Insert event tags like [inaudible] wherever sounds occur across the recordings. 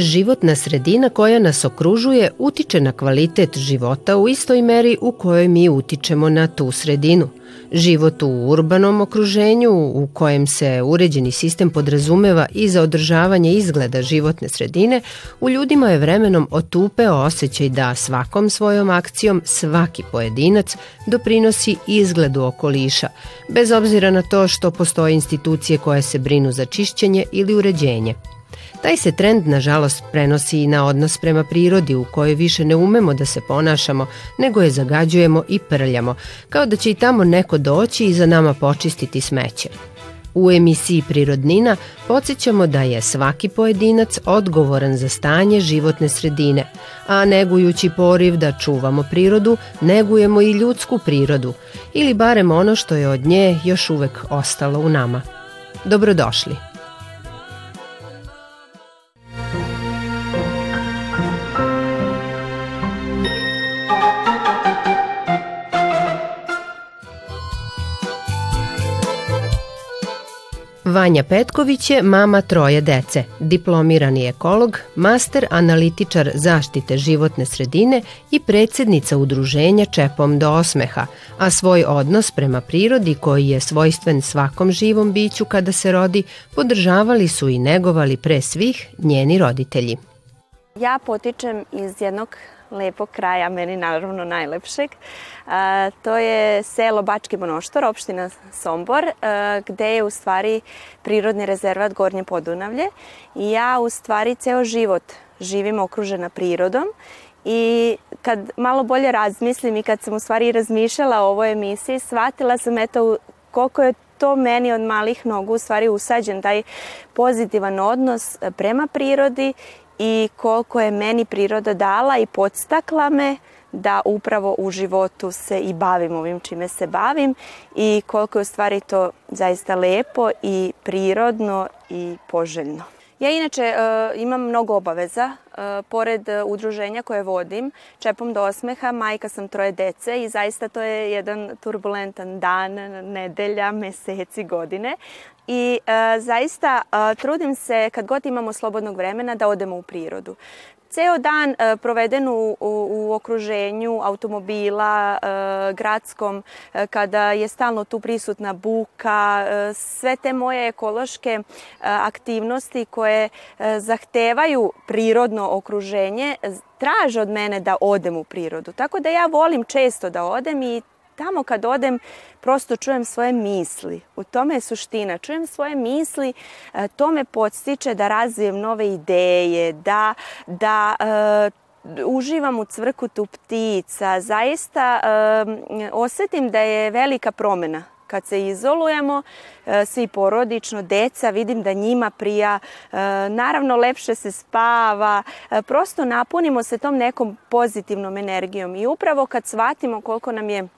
Životna sredina koja nas okružuje utiče na kvalitet života u istoj meri u kojoj mi utičemo na tu sredinu. Život u urbanom okruženju u kojem se uređeni sistem podrazumeva i za održavanje izgleda životne sredine, u ljudima je vremenom otupeo osjećaj da svakom svojom akcijom svaki pojedinac doprinosi izgledu okoliša, bez obzira na to što postoje institucije koje se brinu za čišćenje ili uređenje. Taj se trend, nažalost, prenosi i na odnos prema prirodi u kojoj više ne umemo da se ponašamo, nego je zagađujemo i prljamo, kao da će i tamo neko doći i za nama počistiti smeće. U emisiji Prirodnina podsjećamo da je svaki pojedinac odgovoran za stanje životne sredine, a negujući poriv da čuvamo prirodu, negujemo i ljudsku prirodu, ili barem ono što je od nje još uvek ostalo u nama. Dobrodošli! Vanja Petković je mama troje dece, diplomirani ekolog, master analitičar zaštite životne sredine i predsednica udruženja Čepom do osmeha, a svoj odnos prema prirodi koji je svojstven svakom živom biću kada se rodi, podržavali su i negovali pre svih njeni roditelji. Ja potičem iz jednog lepog kraja, meni naravno najlepšeg. A, e, to je selo Bački Monoštor, opština Sombor, e, gde je u stvari prirodni rezervat Gornje Podunavlje. I ja u stvari ceo život živim okružena prirodom i kad malo bolje razmislim i kad sam u stvari razmišljala o ovoj emisiji, shvatila sam eto koliko je to meni od malih nogu u stvari usađen taj pozitivan odnos prema prirodi i koliko je meni priroda dala i podstakla me da upravo u životu se i bavim ovim čime se bavim i koliko je u stvari to zaista lepo i prirodno i poželjno. Ja inače e, imam mnogo obaveza. E, pored e, udruženja koje vodim, Čepom do osmeha, majka sam troje dece i zaista to je jedan turbulentan dan, nedelja, meseci, godine. I zaista trudim se kad god imamo slobodnog vremena da odemo u prirodu ceo dan e, proveden u, u, u okruženju automobila, e, gradskom, e, kada je stalno tu prisutna buka, e, sve te moje ekološke e, aktivnosti koje e, zahtevaju prirodno okruženje, traže od mene da odem u prirodu. Tako da ja volim često da odem i tamo kad odem prosto čujem svoje misli. U tome je suština. Čujem svoje misli, e, to me podstiče da razvijem nove ideje, da, da e, uživam u cvrkutu ptica, zaista e, osetim da je velika promena kad se izolujemo, e, svi porodično, deca, vidim da njima prija, e, naravno lepše se spava, e, prosto napunimo se tom nekom pozitivnom energijom i upravo kad shvatimo koliko nam je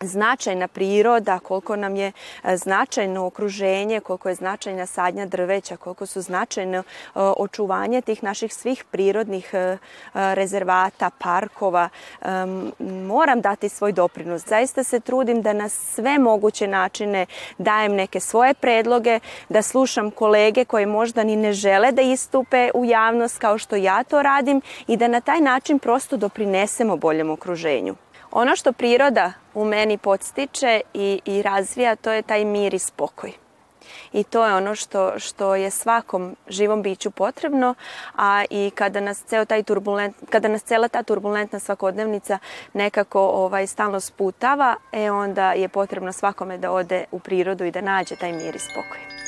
značajna priroda, koliko nam je e, značajno okruženje, koliko je značajna sadnja drveća, koliko su značajno e, očuvanje tih naših svih prirodnih e, rezervata, parkova. Moram dati svoj doprinos. Zaista se trudim da na sve moguće načine dajem neke svoje predloge, da slušam kolege koje možda ni ne žele da istupe u javnost kao što ja to radim i da na taj način prosto doprinesemo boljem okruženju. Ono što priroda u meni podstiče i, i razvija, to je taj mir i spokoj. I to je ono što, što je svakom živom biću potrebno, a i kada nas, ceo taj turbulent, kada nas cela ta turbulentna svakodnevnica nekako ovaj, stalno sputava, e onda je potrebno svakome da ode u prirodu i da nađe taj mir i spokoj.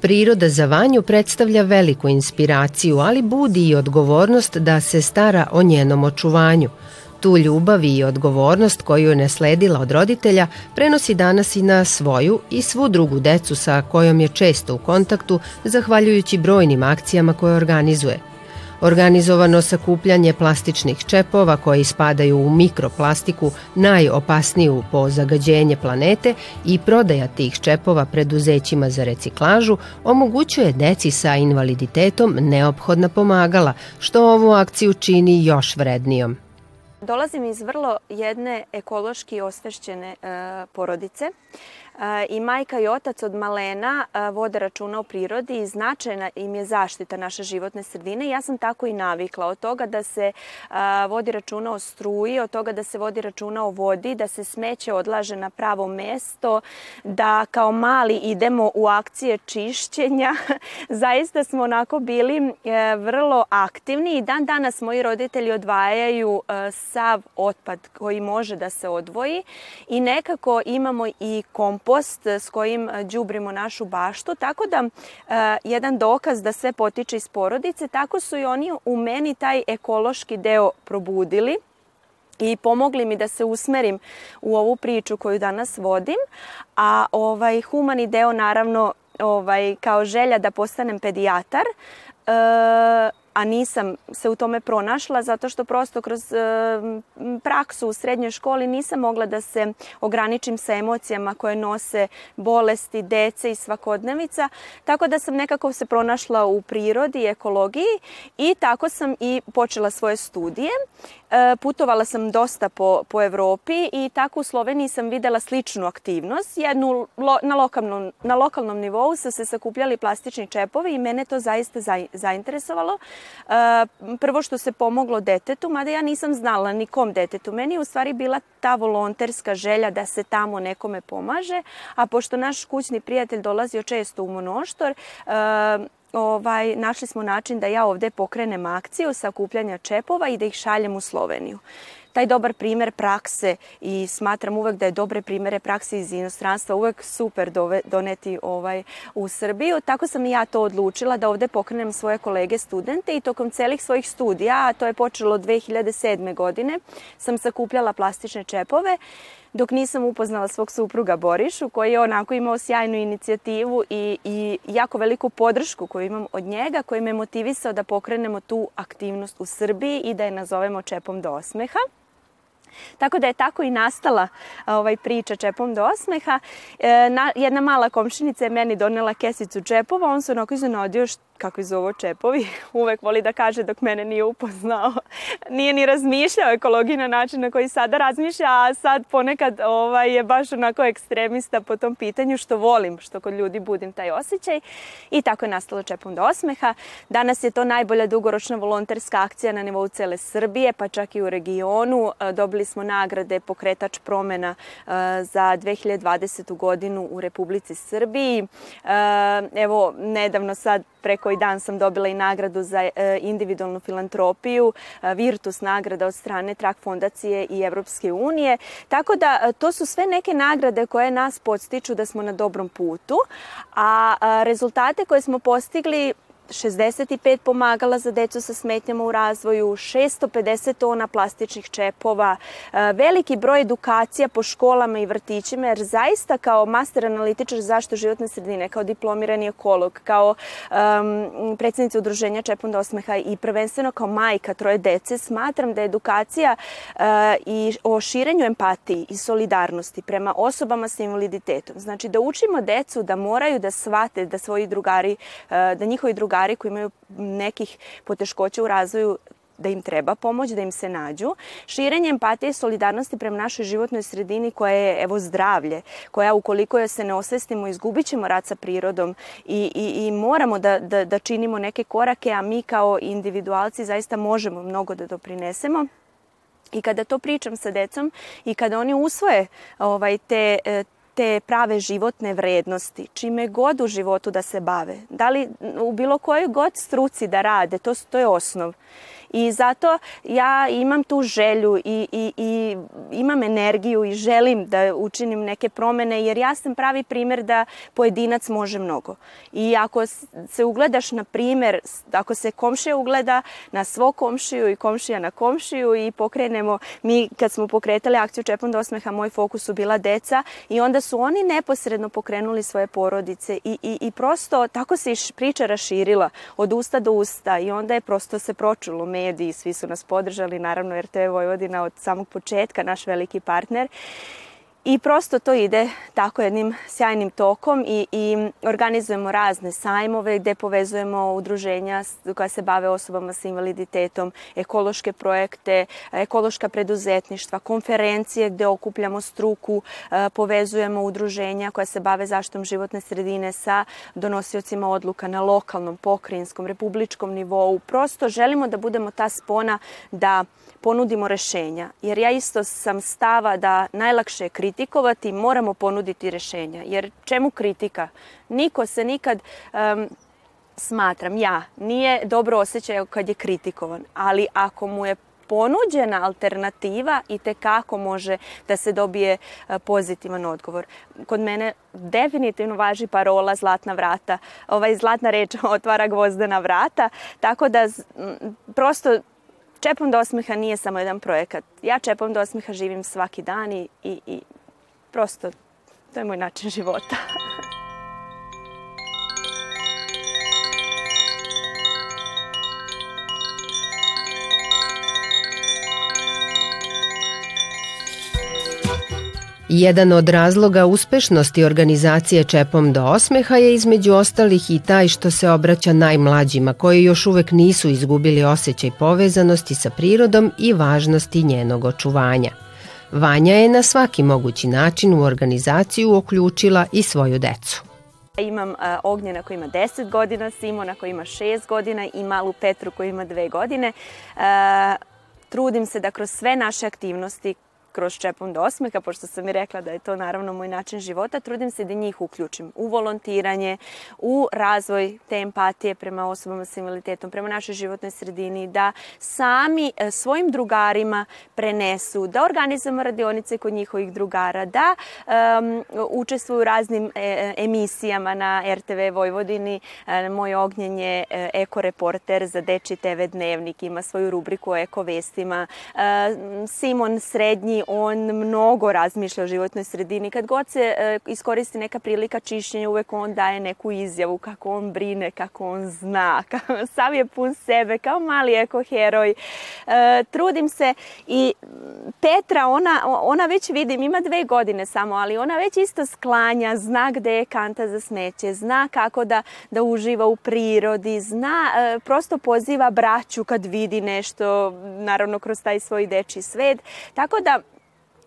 Priroda za vanju predstavlja veliku inspiraciju, ali budi i odgovornost da se stara o njenom očuvanju. Tu ljubav i odgovornost koju je nasledila od roditelja prenosi danas i na svoju i svu drugu decu sa kojom je često u kontaktu, zahvaljujući brojnim akcijama koje organizuje – organizovano sakupljanje plastičnih čepova koji spadaju u mikroplastiku, najopasniju po zagađenje planete i prodaja tih čepova preduzećima za reciklažu omogućuje deci sa invaliditetom neophodna pomagala, što ovu akciju čini još vrednijom. Dolazim iz vrlo jedne ekološki osvešćene e, porodice. I majka i otac od malena vode računa o prirodi i značajna im je zaštita naše životne sredine. Ja sam tako i navikla od toga da se vodi računa o struji, od toga da se vodi računa o vodi, da se smeće odlaže na pravo mesto, da kao mali idemo u akcije čišćenja. [laughs] Zaista smo onako bili e, vrlo aktivni i dan danas moji roditelji odvajaju e, sav otpad koji može da se odvoji i nekako imamo i kompost kompost s kojim e, đubrimo našu baštu, tako da e, jedan dokaz da sve potiče iz porodice, tako su i oni u meni taj ekološki deo probudili i pomogli mi da se usmerim u ovu priču koju danas vodim, a ovaj humani deo naravno ovaj kao želja da postanem pedijatar. E, a nisam se u tome pronašla zato što prosto kroz e, praksu u srednjoj školi nisam mogla da se ograničim sa emocijama koje nose bolesti dece i svakodnevica, tako da sam nekako se pronašla u prirodi i ekologiji i tako sam i počela svoje studije. E, putovala sam dosta po, po Evropi i tako u Sloveniji sam videla sličnu aktivnost. Jednu, lo, na, lokalnom, na lokalnom nivou su se sakupljali plastični čepovi i mene to zaista za, zainteresovalo prvo što se pomoglo detetu, mada ja nisam znala ni kom detetu. Meni je u stvari bila ta volonterska želja da se tamo nekome pomaže, a pošto naš kućni prijatelj dolazio često u Monoštor, e, ovaj, našli smo način da ja ovde pokrenem akciju sakupljanja čepova i da ih šaljem u Sloveniju taj dobar primer prakse i smatram uvek da je dobre primere prakse iz inostranstva uvek super dove, doneti ovaj u Srbiju. Tako sam i ja to odlučila da ovde pokrenem svoje kolege studente i tokom celih svojih studija, a to je počelo 2007. godine, sam sakupljala plastične čepove dok nisam upoznala svog supruga Borišu koji je onako imao sjajnu inicijativu i, i jako veliku podršku koju imam od njega koji me motivisao da pokrenemo tu aktivnost u Srbiji i da je nazovemo čepom do osmeha. Tako da je tako i nastala ovaj priča čepom do osmeha. E, na, jedna mala komšinica je meni donela kesicu čepova, on se onako iznenadio što kako iz ovo čepovi, [laughs] uvek voli da kaže dok mene nije upoznao. [laughs] Nije ni razmišljao ekologiji na način na koji sada razmišlja, a sad ponekad ovaj, je baš onako ekstremista po tom pitanju što volim, što kod ljudi budim taj osjećaj. I tako je nastalo Čepom do osmeha. Danas je to najbolja dugoročna volonterska akcija na nivou cele Srbije, pa čak i u regionu. E, dobili smo nagrade pokretač promena e, za 2020. godinu u Republici Srbiji. E, evo, nedavno sad preko koji dan sam dobila i nagradu za e, individualnu filantropiju, e, Virtus nagrada od strane Trak fondacije i Evropske unije. Tako da e, to su sve neke nagrade koje nas podstiču da smo na dobrom putu, a rezultate koje smo postigli 65 pomagala za decu sa smetnjama u razvoju, 650 tona plastičnih čepova, e, veliki broj edukacija po školama i vrtićima, jer zaista kao master analitičar zašto životne sredine, kao diplomirani ekolog, kao um, predsednica udruženja Čepom do osmeha i prvenstveno kao majka troje dece, smatram da je edukacija uh, i o širenju empatiji i solidarnosti prema osobama sa invaliditetom. Znači da učimo decu da moraju da svate da svoji drugari, uh, da njihovi drugari drugari koji imaju nekih poteškoća u razvoju da im treba pomoć, da im se nađu. Širenje empatije i solidarnosti prema našoj životnoj sredini koja je evo zdravlje, koja ukoliko joj se ne osvestimo izgubit ćemo rad sa prirodom i, i, i moramo da, da, da činimo neke korake, a mi kao individualci zaista možemo mnogo da doprinesemo. I kada to pričam sa decom i kada oni usvoje ovaj, te, e, te prave životne vrednosti, čime god u životu da se bave, da li u bilo kojoj god struci da rade, to, to je osnov. I zato ja imam tu želju i, i, i imam energiju i želim da učinim neke promene, jer ja sam pravi primer da pojedinac može mnogo. I ako se ugledaš na primer, ako se komšija ugleda na svog komšiju i komšija na komšiju i pokrenemo, mi kad smo pokretali akciju Čepom do osmeha, moj fokus su bila deca i onda su oni neposredno pokrenuli svoje porodice i, i, i prosto tako se i priča raširila od usta do usta i onda je prosto se pročulo me mediji, svi su nas podržali, naravno RTV Vojvodina od samog početka naš veliki partner I prosto to ide tako jednim sjajnim tokom i, i organizujemo razne sajmove gde povezujemo udruženja koja se bave osobama sa invaliditetom, ekološke projekte, ekološka preduzetništva, konferencije gde okupljamo struku, e, povezujemo udruženja koja se bave zaštom životne sredine sa donosiocima odluka na lokalnom, pokrinjskom, republičkom nivou. Prosto želimo da budemo ta spona da ponudimo rešenja. Jer ja isto sam stava da najlakše je kritikovati, moramo ponuditi rešenja. Jer čemu kritika? Niko se nikad... Um, smatram ja, nije dobro osjećaj kad je kritikovan, ali ako mu je ponuđena alternativa i te kako može da se dobije e, pozitivan odgovor. Kod mene definitivno važi parola zlatna vrata, ovaj zlatna reč [laughs] otvara gvozdena vrata, tako da prosto Čepom do osmeha nije samo jedan projekat. Ja čepom do osmeha živim svaki dan i, i, i prosto to je moj način života. [laughs] Jedan od razloga uspešnosti organizacije Čepom do osmeha je između ostalih i taj što se obraća najmlađima koji još uvek nisu izgubili osjećaj povezanosti sa prirodom i važnosti njenog očuvanja. Vanja je na svaki mogući način u organizaciju uključila i svoju decu. Imam e, Ognjena koji ima 10 godina, Simona koji ima 6 godina i malu Petru koji ima 2 godine. E, trudim se da kroz sve naše aktivnosti kroz Čepom do osmeha, pošto sam i rekla da je to naravno moj način života, trudim se da njih uključim u volontiranje, u razvoj te empatije prema osobama sa invaliditetom, prema našoj životnoj sredini, da sami e, svojim drugarima prenesu, da organizujemo radionice kod njihovih drugara, da um, učestvuju u raznim e, e emisijama na RTV Vojvodini, e, Moj ognjen je e, ekoreporter za Deči TV Dnevnik, ima svoju rubriku o ekovestima. E, Simon Srednji on mnogo razmišlja o životnoj sredini. Kad god se e, iskoristi neka prilika čišćenja, uvek on daje neku izjavu kako on brine, kako on zna. [laughs] Kako, sav je pun sebe, kao mali ekoheroj. E, trudim se i Petra, ona, ona već vidim, ima dve godine samo, ali ona već isto sklanja, zna gde je kanta za smeće, zna kako da, da uživa u prirodi, zna, e, prosto poziva braću kad vidi nešto, naravno kroz taj svoj deči svet. Tako da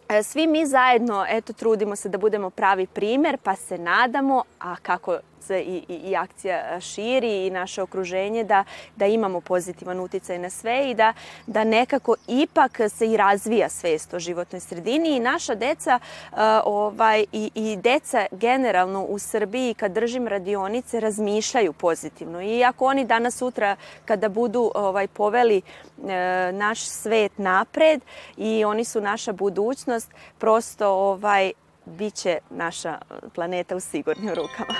E, svi mi zajedno eto, trudimo se da budemo pravi primer, pa se nadamo, a kako se i, i, i akcija e, širi i naše okruženje, da, da imamo pozitivan uticaj na sve i da, da nekako ipak se i razvija svest o životnoj sredini i naša deca e, ovaj, i, i deca generalno u Srbiji kad držim radionice razmišljaju pozitivno i ako oni danas sutra kada budu ovaj, poveli e, naš svet napred i oni su naša budućnost, prosto ovaj, biće naša planeta u sigurnim rukama.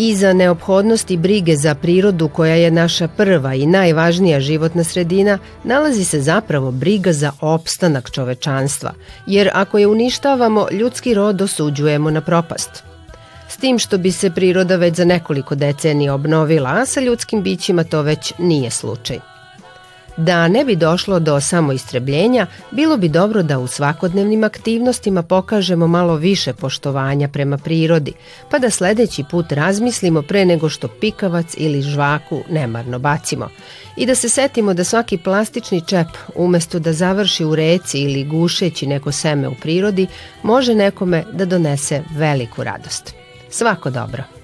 Iza neophodnosti brige za prirodu koja je naša prva i najvažnija životna sredina nalazi se zapravo briga za opstanak čovečanstva, jer ako je uništavamo, ljudski rod osuđujemo na propast. S tim što bi se priroda već za nekoliko decenija obnovila, a sa ljudskim bićima to već nije slučaj. Da ne bi došlo do samoistrebljenja, bilo bi dobro da u svakodnevnim aktivnostima pokažemo malo više poštovanja prema prirodi, pa da sledeći put razmislimo pre nego što pikavac ili žvaku nemarno bacimo. I da se setimo da svaki plastični čep, umesto da završi u reci ili gušeći neko seme u prirodi, može nekome da donese veliku radost. Svako dobro!